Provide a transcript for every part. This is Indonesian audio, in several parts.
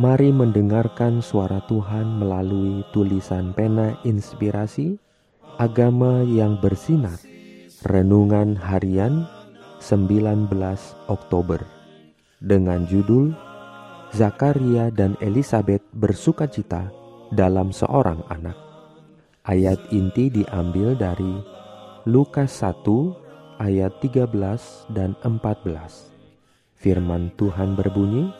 Mari mendengarkan suara Tuhan melalui tulisan pena inspirasi Agama yang bersinar. Renungan Harian 19 Oktober. Dengan judul Zakaria dan Elizabeth bersukacita dalam seorang anak. Ayat inti diambil dari Lukas 1 ayat 13 dan 14 Firman Tuhan berbunyi,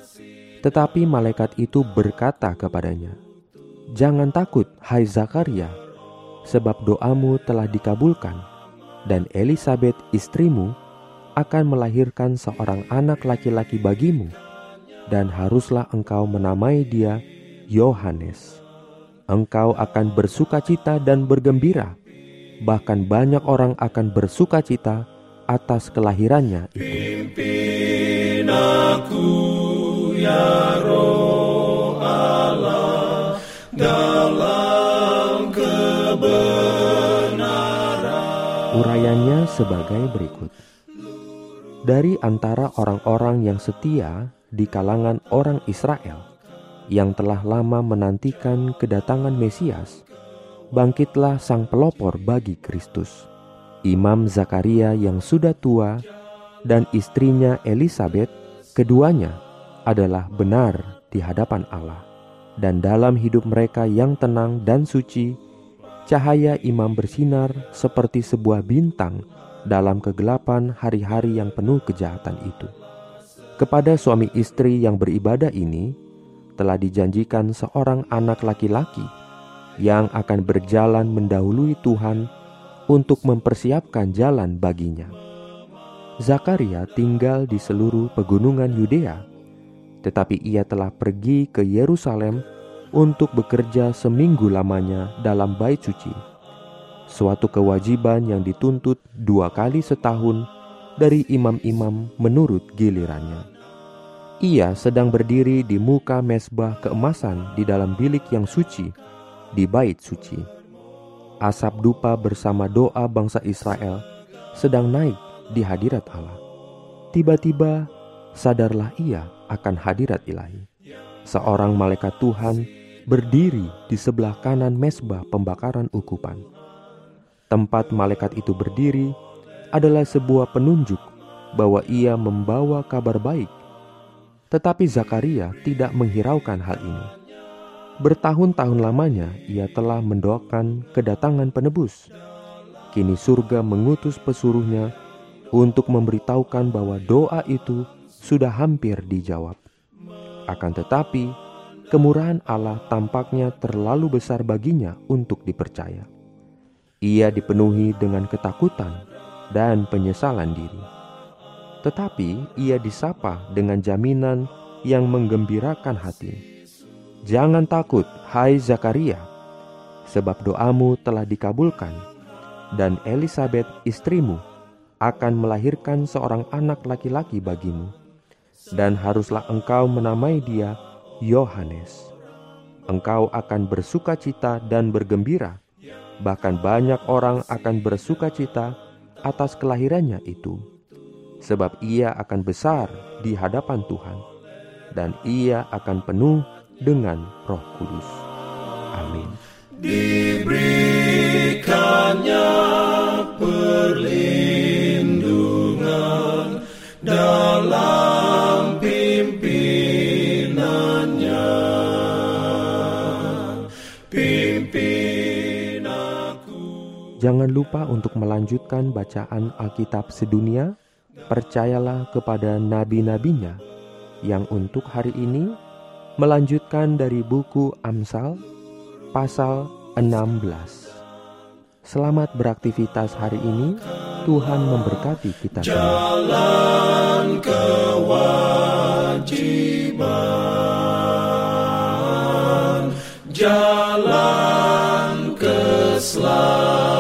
tetapi malaikat itu berkata kepadanya, "Jangan takut, hai Zakaria, sebab doamu telah dikabulkan, dan Elizabeth istrimu akan melahirkan seorang anak laki-laki bagimu, dan haruslah engkau menamai dia Yohanes. Engkau akan bersuka cita dan bergembira, bahkan banyak orang akan bersuka cita atas kelahirannya itu." Pimpin aku ya sebagai berikut. Dari antara orang-orang yang setia di kalangan orang Israel yang telah lama menantikan kedatangan Mesias, bangkitlah sang pelopor bagi Kristus. Imam Zakaria yang sudah tua dan istrinya Elizabeth, keduanya adalah benar di hadapan Allah, dan dalam hidup mereka yang tenang dan suci, cahaya imam bersinar seperti sebuah bintang dalam kegelapan hari-hari yang penuh kejahatan itu. Kepada suami istri yang beribadah ini, telah dijanjikan seorang anak laki-laki yang akan berjalan mendahului Tuhan untuk mempersiapkan jalan baginya. Zakaria tinggal di seluruh pegunungan Yudea tetapi ia telah pergi ke Yerusalem untuk bekerja seminggu lamanya dalam bait suci. Suatu kewajiban yang dituntut dua kali setahun dari imam-imam menurut gilirannya. Ia sedang berdiri di muka mesbah keemasan di dalam bilik yang suci, di bait suci. Asap dupa bersama doa bangsa Israel sedang naik di hadirat Allah. Tiba-tiba sadarlah ia akan hadirat ilahi. Seorang malaikat Tuhan berdiri di sebelah kanan mesbah pembakaran ukupan. Tempat malaikat itu berdiri adalah sebuah penunjuk bahwa ia membawa kabar baik. Tetapi Zakaria tidak menghiraukan hal ini. Bertahun-tahun lamanya ia telah mendoakan kedatangan penebus. Kini surga mengutus pesuruhnya untuk memberitahukan bahwa doa itu sudah hampir dijawab. Akan tetapi, kemurahan Allah tampaknya terlalu besar baginya untuk dipercaya. Ia dipenuhi dengan ketakutan dan penyesalan diri. Tetapi ia disapa dengan jaminan yang menggembirakan hati. Jangan takut, hai Zakaria, sebab doamu telah dikabulkan, dan Elizabeth istrimu akan melahirkan seorang anak laki-laki bagimu dan haruslah engkau menamai dia Yohanes. Engkau akan bersuka cita dan bergembira, bahkan banyak orang akan bersuka cita atas kelahirannya itu, sebab ia akan besar di hadapan Tuhan, dan ia akan penuh dengan Roh Kudus. Amin. Diberikannya Jangan lupa untuk melanjutkan bacaan Alkitab sedunia. Percayalah kepada nabi-nabinya yang untuk hari ini melanjutkan dari buku Amsal pasal 16. Selamat beraktivitas hari ini. Tuhan memberkati kita Jalan kewajiban jalan keselamatan.